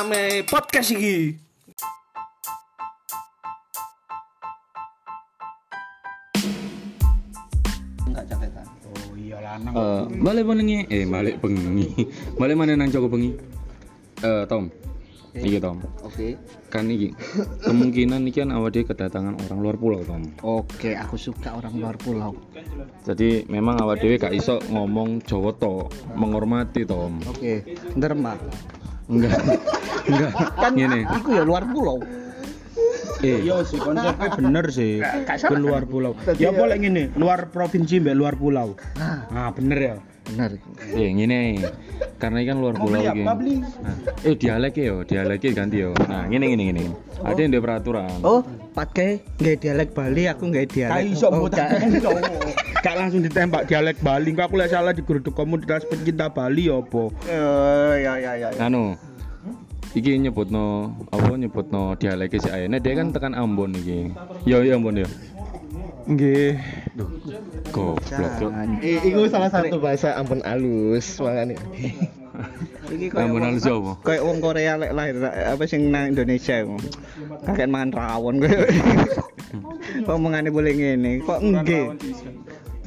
Rame podcast iki. Enggak catetan. Oh iya lanang. Eh, balik bengi, eh balik bengi. balik mana nang Joko bengi? Eh, Tom. Iki Tom. Oke. Kan iki kemungkinan iki kan awak dhewe kedatangan orang luar pulau Tom. Oke, aku suka orang luar pulau. Jadi memang awak dhewe gak iso ngomong Jawa to, menghormati Tom. Oke, derma. Enggak. Enggak. Kan Ngene. iku ya luar pulau. Eh, Iya sih konsepnya bener sih. Ke luar pulau. Ya boleh ngene, luar provinsi mbek luar pulau. Nah, bener ya. Benar. eh ngene. Karena ikan luar pulau iki. beli? Nah, eh dialek yo, dialek ganti yo. Nah, ngene ngene ngene. Ada yang ada peraturan. Oh, pakai nggak dialek Bali, aku nggak dialek. Kayak iso oh, mbok Gak langsung ditembak dialek Bali. Aku lek salah di geruduk komunitas pencinta Bali ya apa? Oh, ya ya ya. ya. anu iki nyebutno apa nyebutno dialek si ayane dia kan tekan Ambon iki yo yo Ambon yo Nggih. goblok. I- iku salah satu bahasa ampun alus, makanya. Iki Ambon halus yo apa kayak wong Korea lek lahir apa sing nang Indonesia iku. Kakek mangan rawon koyo. Omongane boleh ngene, kok nggih.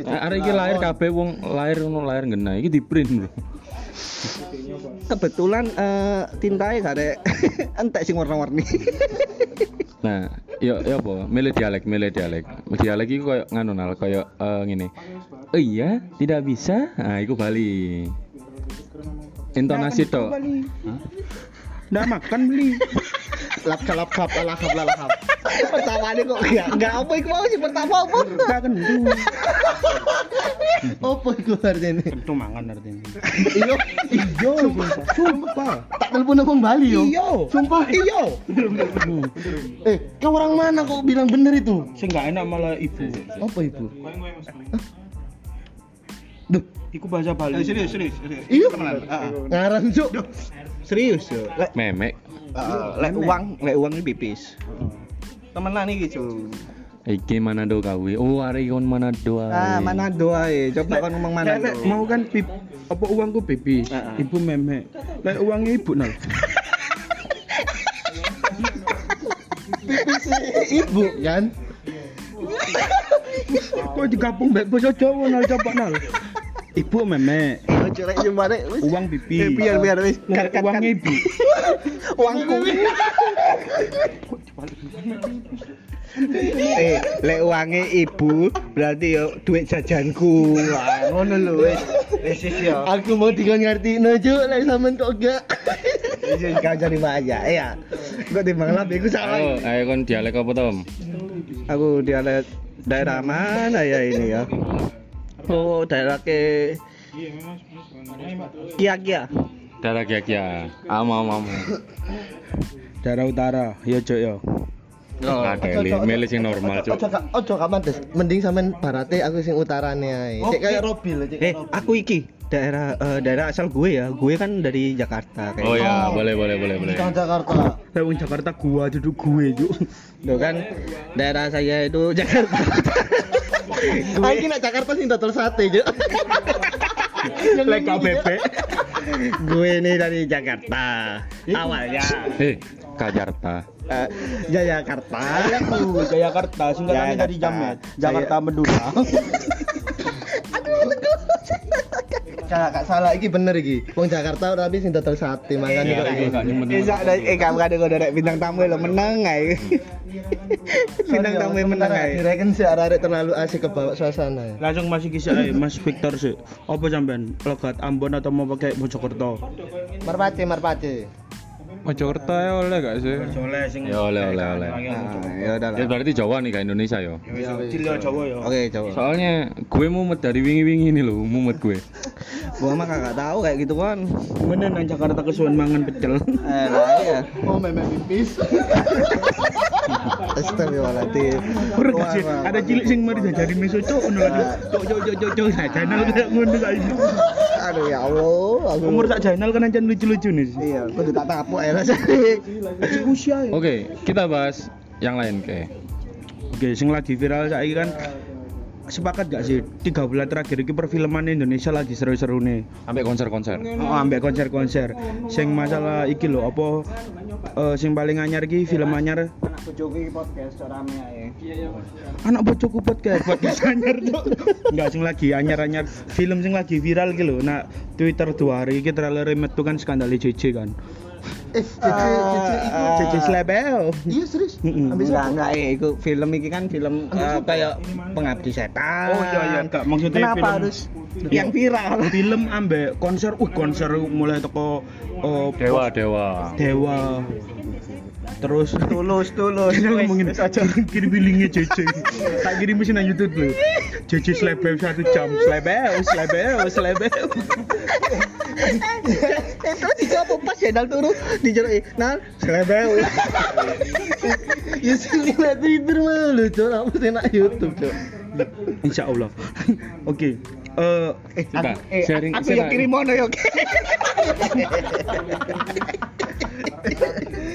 Ah, arek iki lahir kabeh wong lahir ngono lahir ngena iki di print bro. Kebetulan eh tintae gak ada entek sing warna-warni. nah yo yo apa? Milih dialek milih dialek. Dialek iki koyo nganu nal koyo eh, ngene. Oh iya tidak bisa? Nah iku Bali. Intonasi to Nggak makan beli. Lap kalap kap ala kap lala kap. pertama ini kok enggak enggak apa iku mau sih pertama apa? Gak kentu. Apa iku artinya? Kentu mangan artinya. Iyo, iyo, sumpah. Tak telepon abang Bali yo. Iya. Sumpah. Iya. Eh, kau orang mana kok bilang bener itu? Sing gak enak malah ibu. Apa ibu? Iku bahasa Bali. Serius, serius, serius. Iya. Ngarang cuk. Serius yo. Lek memek eh, lek uang, lek uang ini pipis. Temenan iki, Cuk. iki Manado kawe oh arek kon Manado Ah, ae. mana doa Coba kan ngomong mana Lek mau kan pip apa uangku pipis, Heeh. ibu memek. Lek uangnya ibu nal. Ibu kan? Kok digabung mbek basa Jawa nal coba nal. Ibu memek, lek jembare wis. uang pipis. Eh, biar biar wis. Lek Kat, kat, uangnya kat. ibu. uangku. eh, lek uangnya ibu berarti yo duit jajanku. Wah, ngono lho wis. Wis yo. Aku mau dikon ngerti cuk, lek sampean kok gak. Wis kau jadi aja. Ya. Gua timbang lah iku salah. ayo kon dialek apa Tom Aku dialek daerah mana ya ini ya? Oh, daerah ke Kia Kia. Darah kia-kia. Ama ama. ama. Daerah utara, ya cok ya. Ngadeli, milih sing normal, Cuk. Ojo ojo gak mantes. Mending sampean barate aku sing utarane ae. Cek kayak Robil, cek Eh, kayak Robil. aku iki daerah eh, daerah asal gue ya. Gue kan dari Jakarta kayak. Oh ya, boleh boleh boleh boleh. Kang Jakarta. Lek wong Jakarta gua duduk gue cuk. Tuh kan daerah saya itu Jakarta. Iki nak Jakarta sing dodol sate, cuk. Lek KBP. gue ini dari Jakarta. Awalnya Eh, eh, Jakarta. Aku Jakarta, singkatannya dari Jamet. Jakarta Medula. Gak gak salah iki bener iki. Wong Jakarta tapi sing dodol sate makane kok iki. Bisa eh kada kau dari bintang tamu lo menang ay. Bintang tamu yang menang ay. Direken sih arek terlalu asik ke bawah suasana ya. Langsung masih kisah eh, Mas Victor sih. Apa sampean? Logat Ambon atau mau pakai Mojokerto? Marpace, marpace. Mojokerto ya oleh gak sih? Soleh sing Ya oleh oleh oleh. Nah, ya udah Ya lah. berarti Jawa nih kayak Indonesia ya. Cil ya Jawa ya. Oke, coba. Soalnya gue mumet dari wingi-wingi ini loh, mumet gue. Gua mah kagak tahu kayak gitu kan. Mana nang Jakarta kesuwen mangan pecel. Eh, lah iya. Oh, memek pipis. Astagfirullahaladzim. Ada cilik sing mari jadi meso cok ngono kan. Cok cok cok cok channel kayak ngono saiki. Aduh ya Allah, aku. Umur sak channel kan ancen lucu-lucu nih. Iya, kudu tak tapuk ya. Oke, kita bahas yang lain kayak. Oke, sing lagi viral saiki kan sepakat gak sih? Tiga bulan terakhir ini perfilman Indonesia lagi seru-seru nih Sampai konser-konser. oh, ambek konser-konser. Sing masalah iki lho apa eh, sing paling anyar iki film anyar? Bojoku podcast rame ae. anak bocoku podcast. Podcast anyar Cuk. enggak sing lagi anyar-anyar. Film sing lagi viral iki lho nah Twitter dua hari iki trailer metu kan skandal JJ kan Eh, Cece, Cece iku. JJ Slebel Iya serius. Ambis Enggak, enggak, eh, itu film ini kan film eh, kayak pengabdi setan. Oh, iya, iya, enggak. Maksudnya Kenapa film- harus yang viral? film ambek konser uh konser mulai teko oh, Dewa, dewa. Dewa terus Tulus, tulus. Kita ngomongin wes aja. kirim linknya JJ tak kirim mesin YouTube lu JJ slebel satu jam slebel slebel slebel Itu dijawab pas channel turu dijeroi. Nah, selebel. Ya sih lihat Twitter mah lu, Cok. Apa sih nak YouTube, Cok? Insya Allah oke eh Eh, eh, sharing- aku yang kirim mono ya, oke.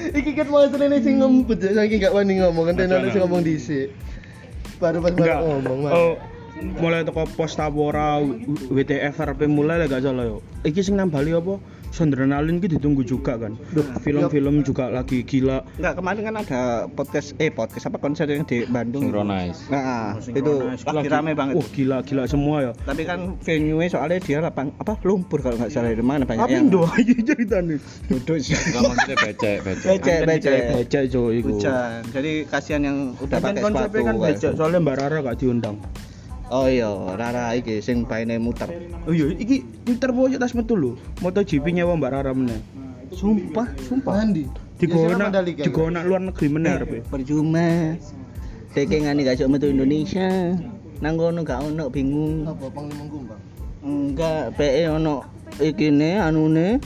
Iki kan mau sering sing ngempet, gak wani ngomong, kan sing ngomong dhisik. Baru pas ngomong, Mas. Mulai teko pos Tabora WTF RP mulai lah gak salah yo iki sing nambali apa Sondrenalin ki ditunggu juga kan film-film juga lagi gila Enggak, kemarin kan ada podcast eh podcast apa konser yang di Bandung. Synchronize. Nah, itu Synchronize. lagi rame banget. oh gila gila semua ya Tapi kan venue-nya soalnya dia lapang apa lumpur kalau nggak salah di mana banyak tapi yang Indo aja ceritanya duduk sih. Enggak maksudnya becek, becek. Becek, becek. becek. Jadi kasihan yang udah pakai sepatu. kan kan. becek soalnya Mbak Rara gak diundang Oh iya, Rara iki sing paine muter. oh iya iki Twitter boyo tas metu lho MotoGP nyewa Mbak Rara meneh sumpah sumpah Mandi. digona digona luar negeri meneh arepe Percuma. Tekengane gak sok metu Indonesia. Nang kono gak ono bingung. Apa panglima Gumbang? Enggak, PE ono ikine anune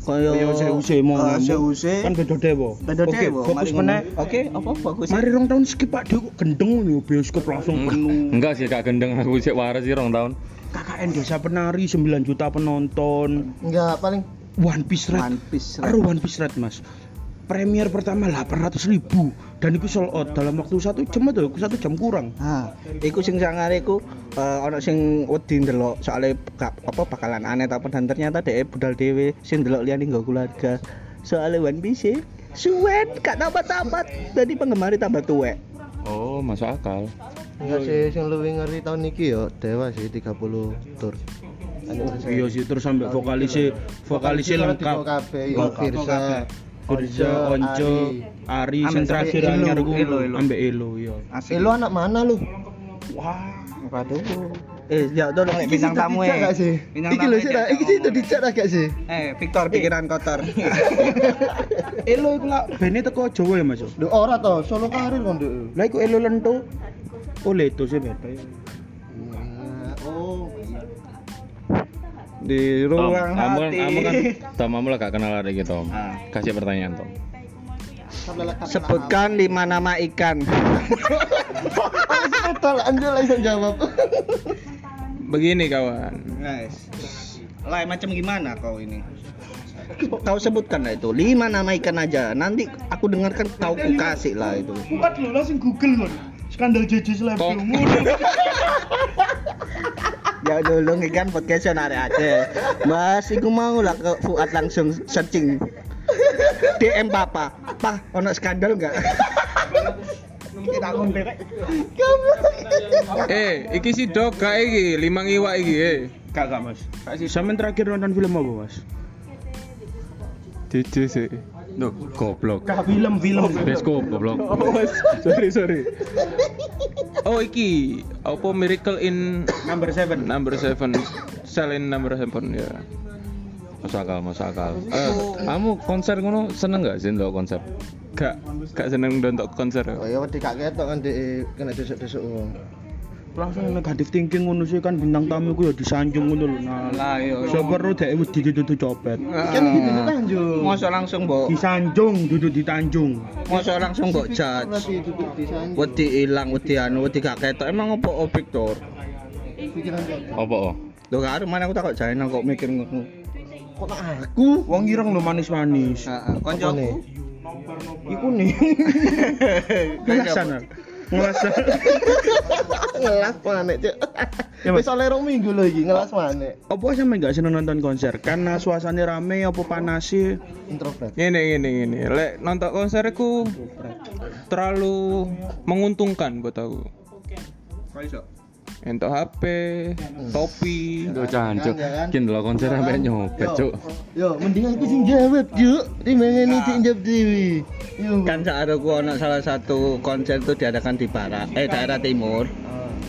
kaya Kaya seuse mau Ah, ngomong. seuse. kan beda dewa Beda oke dewa, fokus meneh. Oke, apa fokus? mari rong tahun skip Pak Dewa gendeng nih bioskop langsung penuh Enggak sih, gak gendeng aku sih waras sih rong tahun. KKN Desa Penari 9 juta penonton Enggak, paling One Piece Red One Piece Red. Aduh One Piece Red mas Premier pertama 800 ribu Dan itu sold out dalam waktu satu jam itu satu jam kurang Ah, iku sing sangare iku ono sing wedi ndelok soalnya gak apa bakalan aneh tapi dan ternyata dhek budal dhewe sing ndelok liyane nggo keluarga. Soalnya One Piece suwen gak tabat-tabat jadi penggemar tambah tuwek. Oh, masuk akal. enggak sih sing luwih ngeri tahun iki yo Dewa sih 30 tour. Iya sih terus sampai vokalisnya Vokalisnya lengkap kabeh, yo Lengkap. Firza, Onco, Ari, sing Ambek terakhir Elo, anyar ku Elo, Elo. ambek Elo ya. Asik. Eh lu anak mana lu? Wah, Waduh. Eh, ya tolong lek bintang tamu eh. Bintang Iki lho eh, sih, iki sih ngomong. dijak gak sih? Eh, Victor pikiran kotor. Elo iku lah bene teko Jawa ya Mas. Duh ora to, solo karir kon Duk. Lah iku Elo lento. Oh leto sih beda ya. Oh, Di Tom, ruang kamu, hati. kamu kan Tom, kamu lah gak kenal hari gitu, Tom. Ah. Kasih pertanyaan, Tom. Sebutkan lima nama ikan. Betul, anjir langsung jawab. Begini kawan. Guys. Lah macam gimana kau ini? Kau sebutkan lah itu lima nama ikan aja. Nanti aku dengarkan kau ku kasih lah itu. Buat lu langsung Google kon. Skandal JJ Kok- Ya dulu ikan podcast nare aja. Mas, iku mau lah ke Fuad langsung searching. DM papa. Pa, ono skandal enggak? Eh, iki si dog gak iki, limang iwak iki, eh. Kakak Mas. Sampean terakhir nonton film apa Mas? Cici sih. Duh, goblok. Kak film film. Beskop goblok. sorry sorry. Oh iki, apa Miracle in Number seven. Number 7 Cell in Number 7 ya. masuk akal masuk akal Eh, kamu konser ngono seneng gak sih ndelok konser Gak gak seneng nonton konser. Oh ya wedi gak ketok kan di kena desuk-desuk Langsung negatif thinking ngono sih kan bintang tamu ku ya disanjung ngono lho. Nah, Lah yo. Siapa ro dhek wedi ditutu copet. Kan gitu Tanjung. Mosok langsung mbok Disanjung duduk di Tanjung. mosok langsung mbok judge. Wedi ilang, wedi anu, wedi gak ketok. Emang opo opik Tor? Pikiran kok. apa oh Lho karo mana aku takut jane kok mikir ngono. Kok aku? Wong ireng lho manis-manis. Heeh, koncoku. Iku nih. Ngelasan. Ngelasan. Ngelas mana, Cuk? Ya. Wis oleh rong minggu lho iki ngelas mana? Apa sampe gak seneng nonton konser? Karena suasananya rame apa panas sih? Introvert. Ini ini ini. Lek nonton konser iku terlalu menguntungkan buat aku. Entok HP, topi. Jancuk, Kan, ya kan? kin ndelok konser sampe nyopet, Yo. Cuk. Yo, mending aku sing jawab, Cuk. Ini sing jawab dewi. Yo. Kan saat aku ono salah satu konser itu diadakan di barat, eh daerah timur.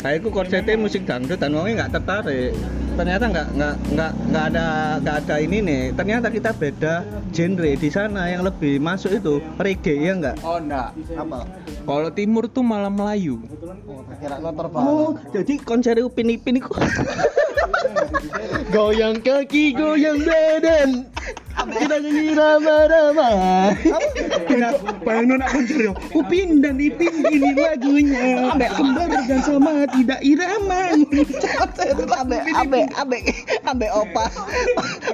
Nah, itu konsernya musik dangdut dan orangnya nggak tertarik. Ternyata nggak nggak nggak nggak ada nggak ada ini nih. Ternyata kita beda genre di sana yang lebih masuk itu reggae ya nggak? Oh enggak. Apa? Kalau timur tuh malah Melayu. Oh, kira motor bang. Oh, jadi konser Upin Ipin itu Goyang kaki, goyang badan. Kita nyanyi rama-rama. Nak konser yo. Upin dan Ipin ini lagunya. Kembar dan sama tidak irama. abe abe abe abe opa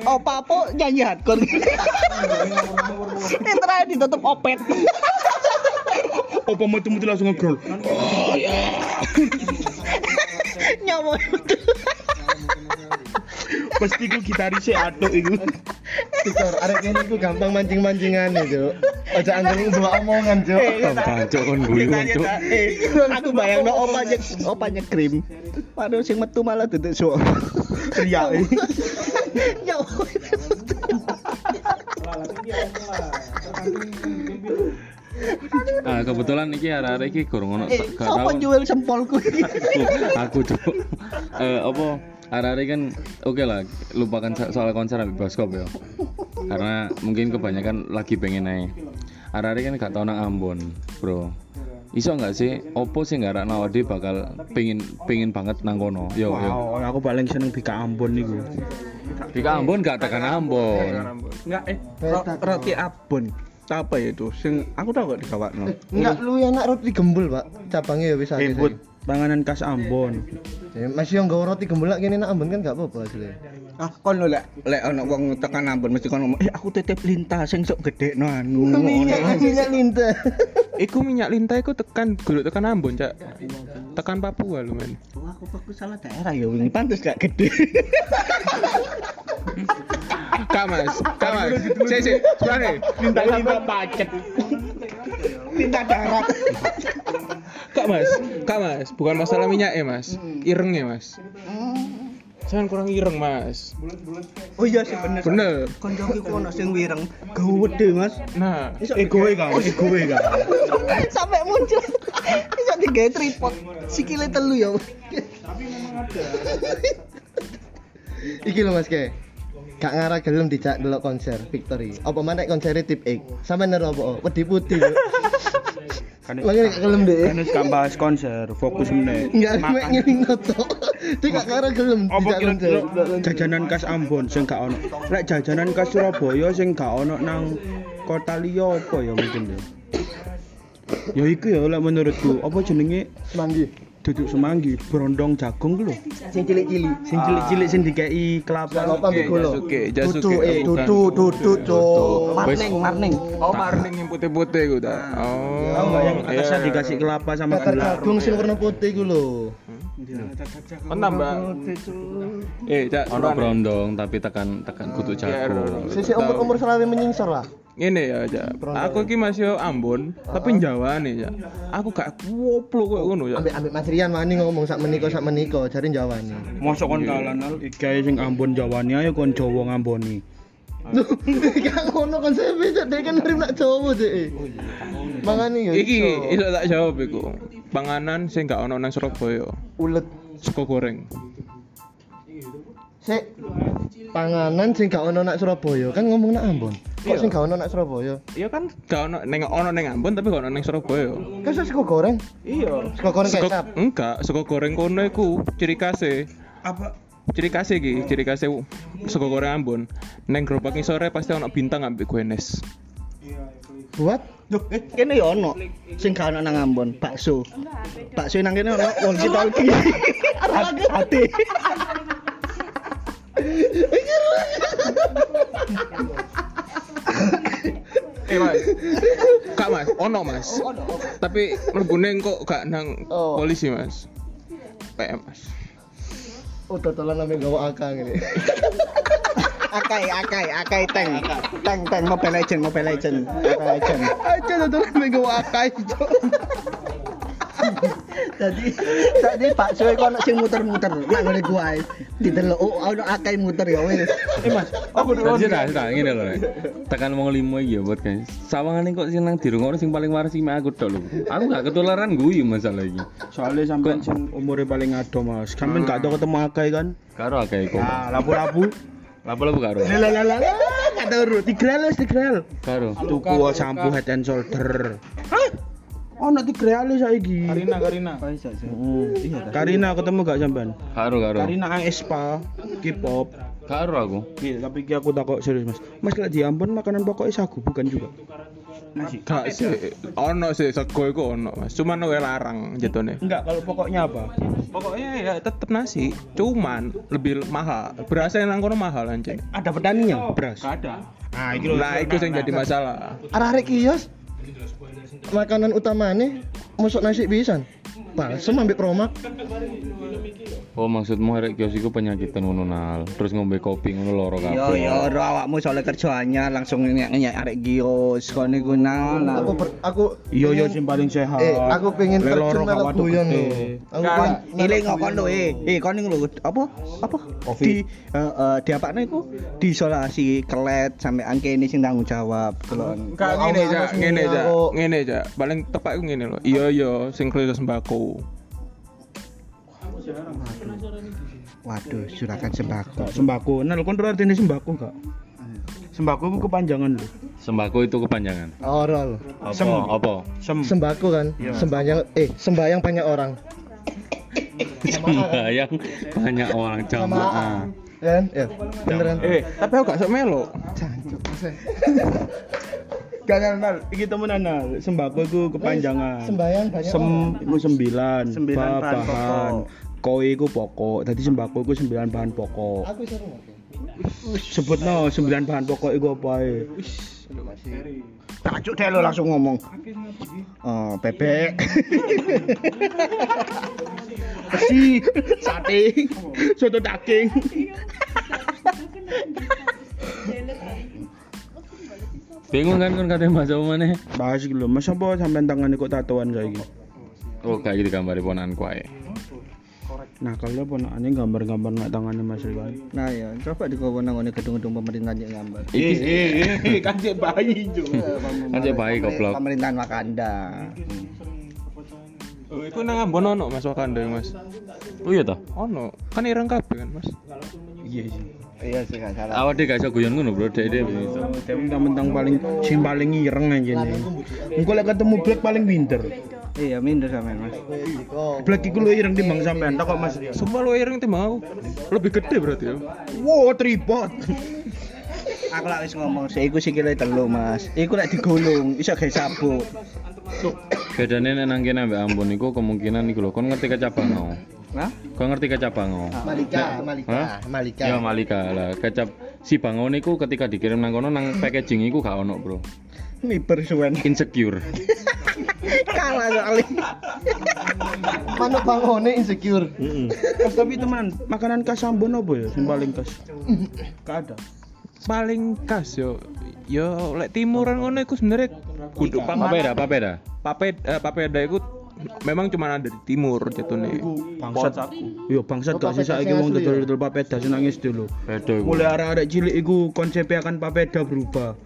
opa po nyanyi hardcore ini terakhir ditutup opet Apa metu-metu langsung ngegrol. nyawa Pasti ku gitarisnya atuk iku. Tikor, arek kene iku gampang mancing-mancingane, Cuk. Aja anjing bawa omongan, Cuk. Jancuk kon guyu, Cuk. Eh, aku bayang no opa nyek opa nyekrim padahal sing metu malah duduk suara Teriak. eh. nyawa Ah, kebetulan iki arek-arek iki kurang ono eh gak sopo tau. jual sempolku Aku cuk. Eh apa arek-arek kan oke lah lupakan so- soal konser ambil bioskop ya. Karena mungkin kebanyakan lagi pengen naik. Arek-arek kan gak tau nang Ambon, Bro. Iso nggak sih opo sih nggak rakna ode bakal pengen pengen banget nang kono. Yo yo. Wow, aku paling seneng Bika Ambon niku. Di Ambon gak tekan Ambon. enggak eh ro- roti abon apa ya itu sing aku tahu kok digawakno Enggak lu yang nak roti gembul, Pak. Cabangnya ya bisa. Bud, panganan khas Ambon. Masih yang nggawa roti gembul lak kene nak ambon kan gak apa-apa asli. ah kon lho lek lek ana wong tekan Ambon mesti kon ngomong eh aku titip lintas sing sok gede no anu Minyak minyak lintah. Iku minyak lintah iku tekan guluk tekan Ambon, Cak. Tekan Papua lu men. Wah, aku fokus salah daerah ya wingi pantes gak gede Kak Mas, Kak Mas. Sik sik, sebenarnya. Minta-minta pacet. tinta darat. Kak Mas, Kak Mas, bukan masalah minyak ya Mas. Ireng ya Mas. Jangan kurang ireng Mas. oh iya sih bener. Bener. koncoku ku ono sing wireng gede mas. Nah, Egoe kan, egoe kan. sampai muncul. Bisa digawe tripod. Sikile telu ya Iki lho Mas Ke. Gak ngarah gelem dijak delok konser Victory. Apa mana konser tip X? Sama nero apa? Wedi putih. Kan Makanya gak gelem deh. kan gak bahas konser, fokus meneh. Enggak mek ngeling noto. Dia gak ngarah gelem dijak konser. jajanan khas Ambon sing gak ono? Lek jajanan khas Surabaya sing gak ono nang kota liya apa ya mungkin ya? Ya iku ya lek menurutku, apa jenenge Semanggi. Duduk semanggi, brondong jagung ku lho. Sing cilik-cilik. Sing cilik-cilik sing dikei kelapa. Kelapa ambek gula. Jasuke, Jasuke, Dudu eh dudu dudu marning marning oh marning yang putih-putih gue tak. Oh. Tahu enggak yang iya. atasnya dikasih kelapa sama gula. jagung sing warna putih ku lho. Kon nambah. Eh, Cak, Ono brondong tapi tekan tekan kutu jagung. Sisi umur-umur selawe menyingsor lah. Ngene ya, Cak. Aku iki masih Ambon, tapi Jawa nih, Cak. Aku gak kuoplo koyo ngono, Cak. Ambek ambek Mas Rian wani ngomong sak meniko sak meniko cari Jawa nih. Mosok kon kalan al iki sing Ambon Jawani ayo kon Jawa ngamboni. Gak ngono konsep cuk dek kan nerima nak Jawa dek. Mangane yo. Iki iso. iso tak jawab iku. Panganan sing gak ono nang Surabaya. ulet Sego goreng. Sik panganan sing gak ono nak Surabaya kan ngomong nak Ambon. Kok Iya. sing gak ono nak Surabaya? Iya kan gak ono neng ono neng Ambon tapi gak ono neng Surabaya. Kan sego goreng. Iya. Sego goreng Sego- kecap. Enggak, sego goreng kono iku ciri khasnya. Apa? Ciri khasnya iki, ciri khasnya sego goreng Ambon. Neng gerobak sore pasti ono bintang ambek guenes. Buat Loh, eh, kene ya ono sing gak ono nang Ambon, bakso. Bakso nang kene ono walkie talkie. Hati. Eh mas, kak mas, ono mas. Tapi melbune kok gak nang Oh. polisi mas. PM mas. oh totalan ame gawa akang ini. Akai, akai, akai tank. Tank, tank Mobile Legend, Mobile Legend. Mobile Legend. Aja totalan ame gawa akai. Jadi tadi bakso iku ono sing muter-muter. Nak ngene kuwi. Didelok oh ono akai muter ya wis. Eh Mas, apa Dan sudah, sudah, ngene lho. Rek. Tekan wong limo iki ya buat guys. Sawangane kok sing nang dirungokno sing paling waras iki aku tok lho. Aku gak ketularan guyu masalah iki. soalnya sampean sing umure paling ado Mas. Sampean gak tau ketemu akai kan? Karo akeh kok. Nah, labu-labu. Lapo-lapo karo. Lah lah lah lah. Gak tau ru, tigrel wis tigrel. Karo. Tuku shampoo head and shoulder. Hah? Ono tigrel saiki. Karina, Karina. Hmm. Karina ketemu gak sampean? Karo karo. Karina Aespa, K-pop. Karo aku. Iya, tapi ki aku takut serius mas. Mas lek di Ambon makanan pokoknya sagu bukan juga. Gak sih, ono sih sego iku ono mas. Cuman we larang jatuhnya. Enggak, kalau pokoknya apa? Pokoknya ya tetep nasi, cuman lebih mahal. Berasnya nang kono mahal anjing. Ada petaninya, beras. Ada. Nah, iki lho. Nah, itu yang jadi masalah. Arek kios makanan utamanya masuk nasi pisan. Balsem ambek promak. Oh maksudmu arek kios iku penyakitan ngono nal. Terus ngombe kopi ngono loro Yo kabeh. yo ro awakmu soalnya kerjaannya langsung nyek-nyek arek gios kono iku nang. Aku ber, aku iya pengen- sing paling sehat. Eh, aku pengen terjun kawaduk guyon lho. Aku Kan, ngokon guyon lho eh. Eh kono iku lho apa? Apa? Di eh eh, di apane iku? Diisolasi kelet sampai angke ini sing tanggung jawab. Kelon. Kak Ya, ngene ngene aku- ngene aja. Paling tepat iku ngene lho. Iya iya, sing kerja sembako. Waduh, juragan sembako. Sembako. Nah, kon ora artine sembako gak? Sembako itu kepanjangan lho. Sembako itu kepanjangan. Oral. Apa? Sem. Apa? Sem. Sembako kan? Sembayang eh sembayang banyak orang. Sembayang banyak orang jamaah. Kan? Ya, beneran. Eh, tapi aku gak sok melo. Jancuk. Gak kenal. Iki temenan nal. Sembako itu kepanjangan. Sembayang banyak Sem orang. iku sembilan. Sembilan Ba- bahan bahan. Koi iku pokok. Dadi sembako iku sembilan bahan pokok. Aku seru oke. Sebutno sembilan bahan pokok iku apa ae? Tajuk deh lo langsung ngomong. Oh, bebek. Besi, sate, soto daging. Bingung kan kon katanya mas apa maneh? Bahas lho, Mas apa sampean tangane kok tatoan saiki? Oh kayak gitu gambar ponakanku ae. Nah, kalau ponakane gambar-gambar nak tangane Mas Riwan. Nah ya, coba dikowo nang ngene gedung-gedung pemerintahan yang gambar. Iki eh, kan cek bayi jo. kan cek baik goblok. Pemerintahan Wakanda. Oh, iku nang Ambon ono Mas Wakanda Mas. Oh iya toh. Ono, kan ireng kabeh kan Mas. Iya sih. Iya sih gak salah. Awak dia gak iso guyon ngono bro, dek dia bisa. Tapi mentang-mentang paling sing paling ireng aja nih. Engko lek ketemu Black paling pinter. Iya, minder sama Mas. Black iku lu ireng timbang sampean, tak kok Mas. Sumpah lu ireng timbang aku. Lebih gede berarti ya. Wow, tripod. Aku lak wis ngomong, sik iku sikile telu, Mas. Iku lek digulung iso gawe sabuk. Bedane nek nang kene ambek Ambon iku kemungkinan iku lho, kon ngerti kecap bangau. Hah? Kon ngerti kecap bangau? Malika, Malika, Hah? Malika. Ya Malika lah, kecap si bangau niku ketika dikirim nang kono nang packaging iku gak ono, Bro. Miber suwen. Insecure. Kalah kali. Manuk bangone insecure. Mas tapi teman, makanan khas Ambon apa ya sing paling khas? Gak ada. Paling khas yo. Yo lek timuran ngono iku sebenarnya kudu Papeda, papeda. papeda eh, papeda iku memang cuma ada di timur jatuhnya. Bangsat aku. Yo bangsat gak sih saiki wong dodol-dodol papeda sing nangis dulu. Mulai arek-arek cilik iku konsepnya akan papeda berubah.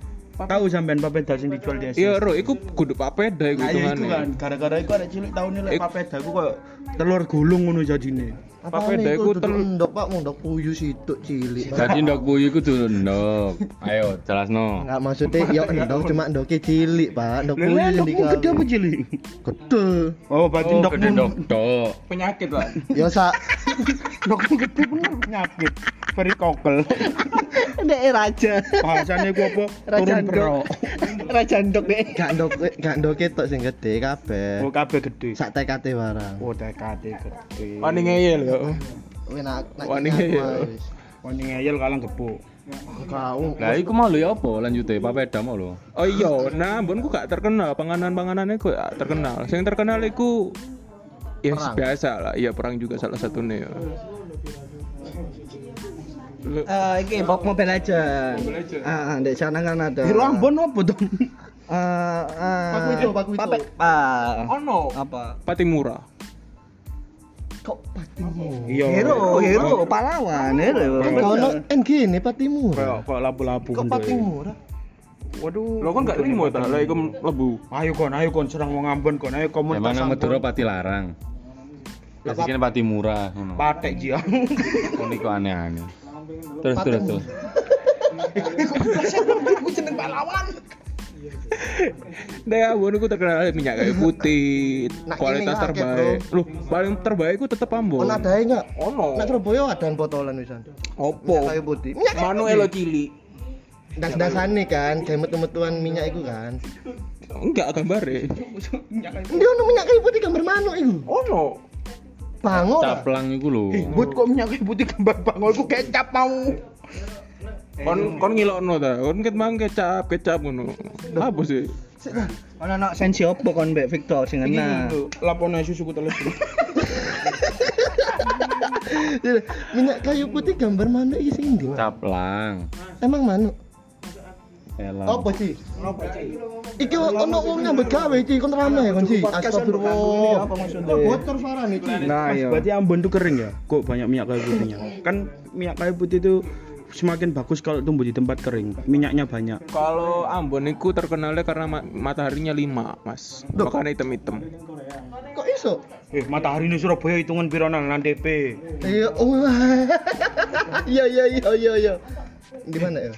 Tahu sampean papeda sing dijual di Iya, Ro, iku kudu papeda iku Nah, ya iku hitungane. kan gara-gara iku ada cilik tahun ini Ik- papeda iku koyo telur gulung ngono jadine. Apaan Papeda iku Pak, mau ndok puyuh situk cilik. Jadi ndok buyu iku dulu ndok. Ayo, jelasno. Enggak maksudnya yo endok cuma ndoknya cilik, Pak. Ndok puyuh Lah sing ndokmu gede apa cilik? Gede. Oh, berarti Oh, ndokmu gede ndok dok. Penyakit lah. Yo sak ndokmu gede bener penyakit. Very kokel. Dek raja. Bahasane ku apa? Raja Turun bro. Raja ndok dek. gak ndok gak ndok tok sing gede kabeh. Oh, kabeh gede. Sak TKT barang. Oh, TKT gede. Wani ngeyel yo. Wih nak nak Wani wis. Wani ngeyel kalang gebuk. Kau Lah iku mau lho ya apa lanjute papeda mau lho. Oh iya, nah mbonku gak terkenal, panganan-panganannya kok gak terkenal. Yang terkenal iku ya Perang. biasa lah, iya perang juga salah satunya. ya. Lu- Eh, iki Pop Mobile Legend. Ah, ah, di sana kan ada. Hero Ambon apa dong? Eh, Pak Wito, Pak Wito. Pape- ah, Oh no, apa? Patimura. kok patimu? Iya. Hero, hero, pahlawan, hero. Kau no en gini patimu. Kayak kok labu-labu Kok ngono. patimu? Waduh. Lo kan gak terima ta, lah iku lebu. Ayo kon, ayo kon serang wong Ambon kon, ayo komunitas. Emang nang. Madura pati larang. Kasih kene pati murah ngono. Patek jiang. Kon iku aneh-aneh. Terus terus terus. Daya Ambon iku terkenal minyak kayu putih, Nak kualitas terbaik. Loh, paling terbaik iku tetep Ambon. Ono ada enggak? Ono. Nak Surabaya ada botolan wisan. Opo? Minyak kayu putih. Minyak kayu Manuelo putih. cili. Das-dasane kan, kayak metu-metuan minyak itu kan. Enggak gambare. Dia ono minyak kayu putih gambar manuk itu. Ono. Bango. Caplang iku lho. But kok minyak kayu putih gambar bangol iku kecap mau. Kon kon ngilokno ta. Kon ket mang kecap, kecap ngono. Apa sih? Ono nak sensi opo kon Mbak Victor sing enak. lapone susuku teles. minyak kayu putih gambar manuk iki sing ndi? Caplang. Emang manuk? Elang. Apa sih? Iki ono wong nyambut gawe iki kon rame kon sih. Astagfirullah. Apa maksudnya? Kok bocor suarane iki? Nah, iya. Berarti Ambon tuh kering ya? Kok banyak minyak kayu putihnya? Kan minyak kayu putih itu semakin bagus kalau tumbuh di tempat kering. Minyaknya banyak. Kalau Ambon itu terkenalnya karena ma- mataharinya lima, mas. Makanya hitam-hitam. Kok iso? Eh, matahari ini Surabaya hitungan pironan lan DP. Iya, oh. Iya iya iya iya iya. Di mana ya?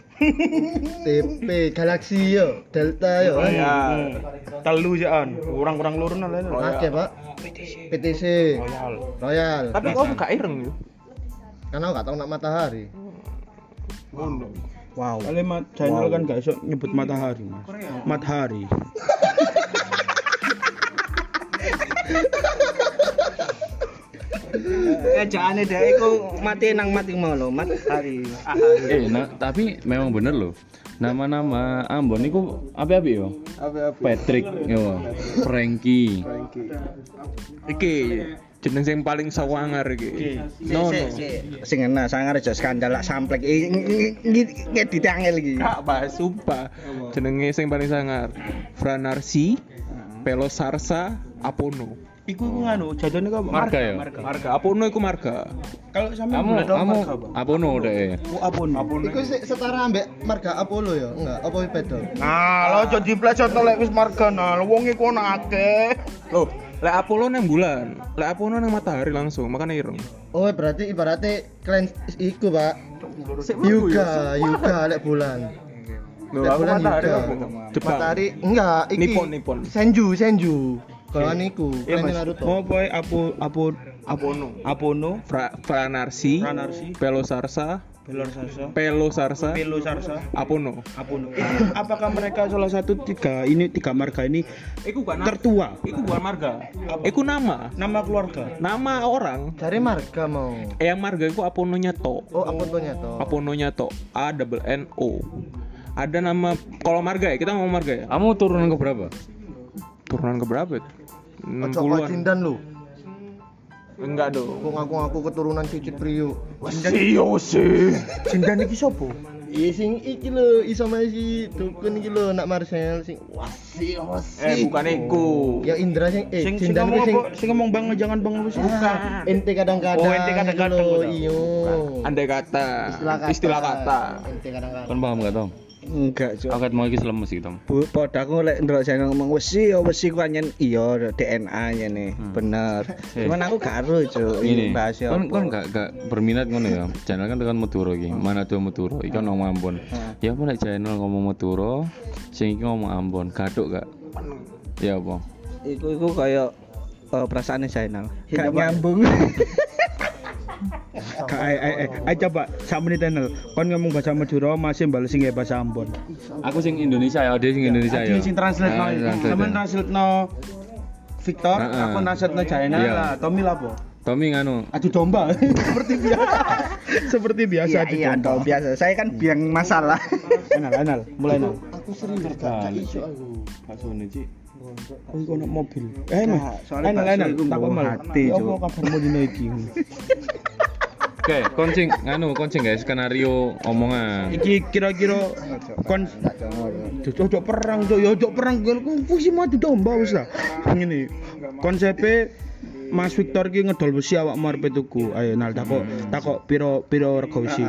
TP Galaxy yo, Delta yo. Ya. Telu jaan. Kurang-kurang lurun lah. Oke, Pak. PTC Royal. Royal. Tapi kok gak ireng yuk? Karena aku gak tahu nak matahari. Wow. Kali mat channel kan gak iso nyebut matahari, Mas. Matahari. Ejaane dhek iku mati nang mati mau lho, mat hari. Eh, nah, tapi memang bener loh. Nama-nama Ambon iku apa-apa yo? Patrick yo, Frankie. Iki jeneng sing paling sawangar iki. No no. Sing enak sangar aja skandal lak samplek. Ngedit angel iki. Kak bahas sumpah. Jenenge sing paling sangar. Franarsi, Pelosarsa, Apono. Iku nganu, jadone kok Marga ya? Marga Apono iku marga. Kalau sampe Kamu kamu marga apa? apa no deh? Oh, Apun. Iku se- setara ambek marga Apollo ya? Enggak, apa beda? Nah, lo aja diplecet lek wis marga nah, wong iku ono akeh. Loh, lek Apollo nang bulan, lek Apono nang matahari langsung, makanya ireng. Oh, berarti ibaratnya kalian iku, Pak. Yuga, Yuga lek bulan. Lek aku bulan matahari Yuga. Matahari enggak, iki. Nippon, Nippon. Senju, Senju. Golongan iku, Iya, kalian Mas. Naruto. Mau poe apo apo Apono. Apono, Fra Franarsi, Franarsi, Pelosarsa, Belor Sarsa, Pelosarsa, Pelo Sarsa, Apono. Apono. Apakah mereka salah satu tiga ini tiga marga ini Iku bukan tertua? Iku bukan marga. Iku nama. Nama keluarga. Nama orang. Cari marga mau. Eh, yang marga itu Apononya to. Oh, apa tuh nyato? Apononya to. A double N O. Ada nama kalau marga ya, kita mau marga ya. Kamu turunan ke berapa? Turunan ke berapa? ya? Ojo kok 60-an. cindan lu. Enggak dong. Kok ngaku-ngaku keturunan cicit Priyo. Iya sih. Cindan iki sopo? Iya sing iki lho, iso masih dukun iki lho nak Marcel sing wasi wasi. Eh bukan iku. Ya Indra sing eh Sing sing cindan ngomong sing? Sing ngomong bang jangan bang apa sih? Bukan. Ente kadang-kadang. Oh, ente kadang-kadang. Iyo. Andai kata. Istilah kata. Istilah kata. Ente kadang-kadang. Kan paham gak Tom? Enggak, Cuk. Aku mau iki lemes iki, Tom. Bu, pod aku lek ndelok channel ngomong wesi ya wesi ku anyen iya DNA nya nih. Bener. Eh. Cuman aku gak ero, Cuk. Ini, bahas ya kan kan gak gak berminat ngono ya. Channel kan tekan Madura iki. Mana tuh Madura? Iki kan ngomong Ambon. Ya apa nek channel ngomong Madura, sing iki ngomong Ambon, gaduk gak? Ya apa? Iku iku kaya uh, perasaannya Zainal. Gak nyambung. Eh, eh, coba sak menit channel. Kon ngomong bahasa Madura masih bales sing kayak bahasa Ambon. Aku sing Indonesia ya, dia sing Indonesia ya. Sing translate no. Ah, translate. Sama translate no Victor, Ah, ah. aku translate no China Iya. lah. Tommy lapo? Tommy nganu, Adu domba. Seperti biasa. Seperti biasa Iya, adu iya, domba. biasa. Saya kan biang masalah. Enal, enal, mulai enal. kali iso aku. Bakso Ci. Oh, iku mobil. Eh, Mas. Nah, soalnya Enal, bakso enal. Tak hati, Ya Cuk. apa kabarmu dino iki? Oke, koncing nganu, koncing guys, skenario omongan. Iki kira-kira kon Ojo perang, cok. Ya ojo perang. Kon fusi mau adu domba wis lah. Ngene. Konsepe Mas Victor ki ngedol besi awakmu arep tuku. Ayo nal takok takok piro piro rego besi.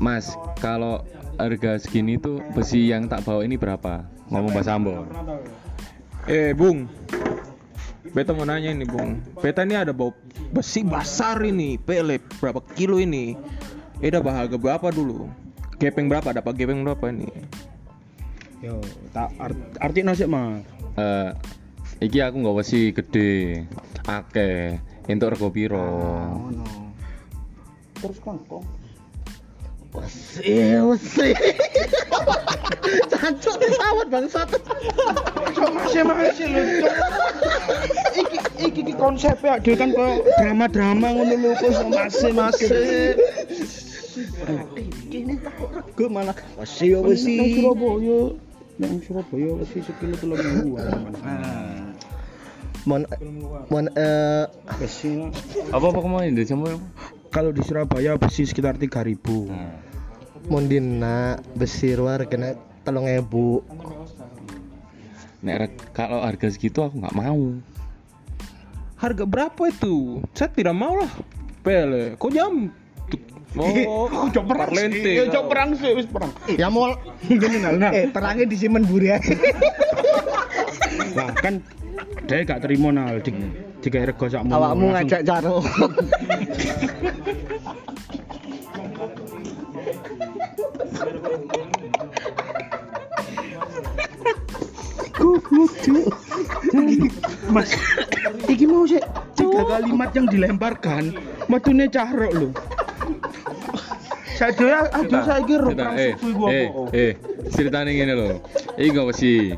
Mas, kalau harga segini tuh besi yang tak bawa ini berapa? Ngomong bahasa Ambon. Eh, Bung. Beta mau nanya ini, Bung. Beta ini ada bawa besi besar ini, pelet berapa kilo ini? Eh, dah harga berapa dulu? Gepeng berapa? Dapat gepeng berapa ini? Yo, tak art, arti sik Mas. Eh, iki aku nggak besi gede, akeh, entuk rego piro? Terus kangkong. Wesi, wesi. Cancok pesawat bangsat. Masih masih lho, Cok. Iki iki iki konsepnya dhewe kan koyo drama-drama ngono lho kok masih masih. Gue malah wesi wesi. Nang Surabaya. Nang Surabaya wesi sekilo 3000 Mon mon eh Besi lah. Apa apa kemarin? Kalau di Surabaya besi sekitar 3000. mon dina besi luar kena telung ebu. Nek reg- kalau harga segitu aku nggak mau. Harga berapa itu? Saya tidak mau lah. Pele, kok jam? Oh, Ojo perang parlente. sih. Ojo perang sih wis perang. Ya mau Gini nah. Eh, perangnya disimpen buri aja. Lah kan dia gak terima nal di dikai rego sakmu. Awakmu Langsung- caro. Mas, iki mau sih tiga kalimat yang dilemparkan, matune cahrok lho. Saya aduh saya kira eh, eh, eh, ceritanya gini loh. Iki nggak besi.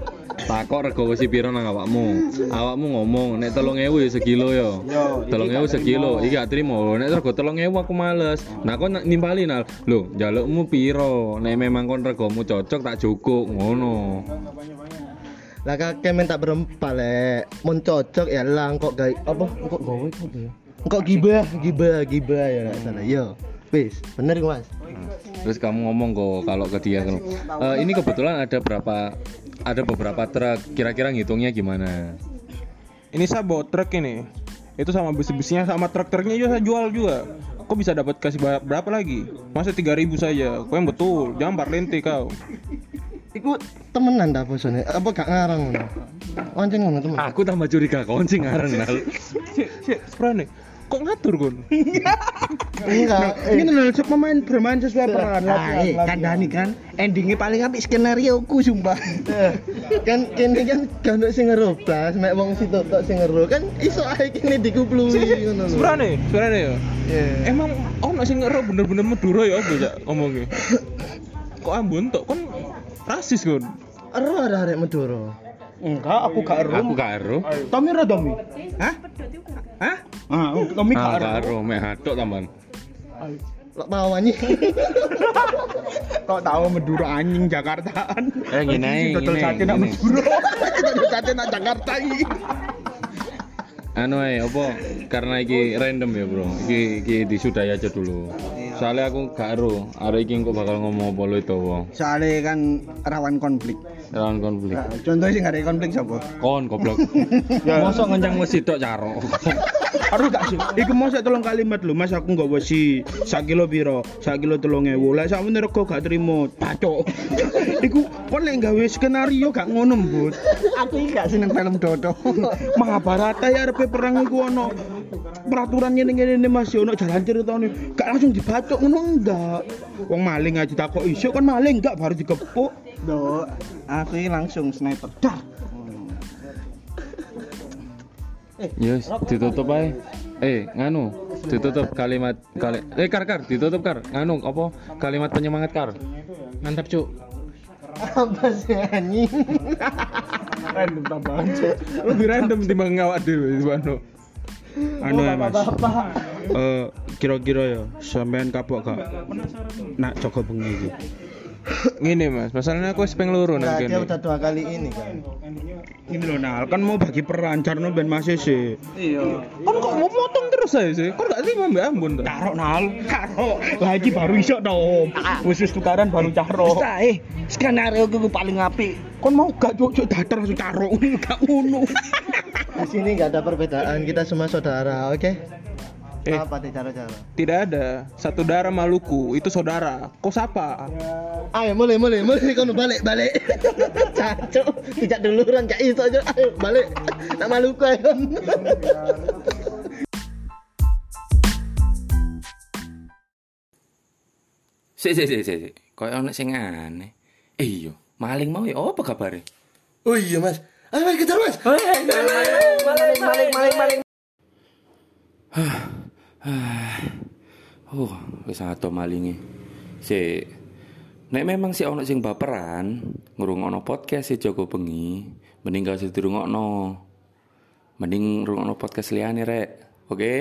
Takok rego besi piro nang awakmu. Awakmu ngomong nek 3000 ya segilo yo. Yo, iki 3000 gak segilo. terima. Iki gak trimo. Nek rego 3000 aku males. Nah kon nak nimpali nal. Lho, njalukmu piro? Nek memang kon regomu cocok tak jukuk ngono. lah kakek minta berempat lek. Mon cocok ya lah kok gay apa kok gawe apa ya? Kok gibah, gibah, gibah ya nggak salah. Yo. Wis, bener Mas. Terus kamu ngomong kok kalau ke dia kalau "Eh, ini kebetulan ada berapa ada beberapa truk. Kira-kira ngitungnya gimana? Ini saya bawa truk ini. Itu sama besi-besinya sama truk-truknya juga saya jual juga. Kok bisa dapat kasih berapa lagi? Masa 3000 saja. Kau yang betul, jangan parlente kau. Iku temenan dah bosone. Apa gak ngarang ngono? Wancen ngono temen. Aku tambah curiga koncing ngarang nal. Sik, sik. Kok ngatur kon? Enggak. Ini lho cek pemain bermain sesuai peran. Nah, eh, kandani kan endingnya paling apik skenario ku sumpah. kan kene kan ganduk sing ngeroblas, mek wong situ tok sing ngero kan iso ae kene dikuplui ngono lho. Sebenarnya, sebenarnya ya. Iya. Emang oh nasi ngero bener-bener Madura ya apa ya ngomongnya? Kok Ambon tok kon rasis kon. Ero ada arek Madura. Enggak, aku gak ero. Aku karo. Tommy ro Tommy. Hah? Hah? Ah, Tommy Ah, gak ero. karo mek hadok tambahan. Lek mau anjing. Kok tahu Madura anjing Jakartaan. Eh, gini ae, Dodol sate nak. Madura. Dodol sate nak Jakarta iki. Anu ae apa karena iki random ya, Bro. Iki iki disudahi aja dulu. Soalnya aku gak ero, arek iki kok bakal ngomong apa lu itu. Soalnya kan rawan konflik. Rawan konflik. Nah, contohnya sih nggak ada konflik siapa? Kon goblok. Mosok ngencang wis tok caro. Aduh gak sih. Iku mau saya tolong kalimat lho, Mas aku nggak wesi sak kilo piro, sak kilo telung ewu. Lah sak meneh rego gak trimo, pacok. Iku kon lek gawe skenario gak ngono, Mbut. Aku ini gak seneng film Dodo. Mahabharata ya arepe perang iku ono peraturannya ning ngene Mas yo ono jalan ceritane. Gak langsung dibacok ngono enggak. Wong maling aja takok iso kan maling enggak baru dikepuk. Do, aku ini langsung sniper. Dar. Yes, ditutup ae. Eh, nganu, ditutup kalimat kali eh kar kar ditutup kar. Nganu apa kalimat penyemangat kar. Mantap, Cuk. Apa sih anjing? Random tambahan, Cuk. Lebih random timbang ngawak dhewe Subhano. Anu ya, Mas. Eh, kira-kira ya sampean kapok gak nak Joko bengi iki. Ngene Mas, masalahnya aku wis peng loro nang Nah, dia kene. udah dua kali ini kan. Ini loh Nal, kan mau bagi peran Carno ben Mas sih. Iya. Kon kok mau potong terus aja sih? Kon gak terima mbak Ambon ta? Caro Nal, caro. Lagi baru iso dong. Wis tukaran baru caro. Bisa eh, skenario gue paling apik. Kon mau gak cocok datar langsung caro gak ngono. Di sini nggak ada perbedaan, kita semua saudara, oke? Eh. Apa deh cara-cara? Tidak ada. Satu darah Maluku itu saudara. Kau siapa? Ayo mulai mulai mulai kono balik balik. Cacuk, tidak duluran cak itu aja. Ayo balik. Nak malu kau kan. Sik sik sik sik. Kayak ono sing aneh. Eh iya, maling mau ya apa kabare? Oh iya mas. Ayo mari kejar mas. Oh, wis ato malinge. Sik. Nek memang si ono sing baperan, ngrungokno podcast si Joko Bengi, mending gak usah dirungokno. Mending ngrungokno podcast liyane rek. Oke?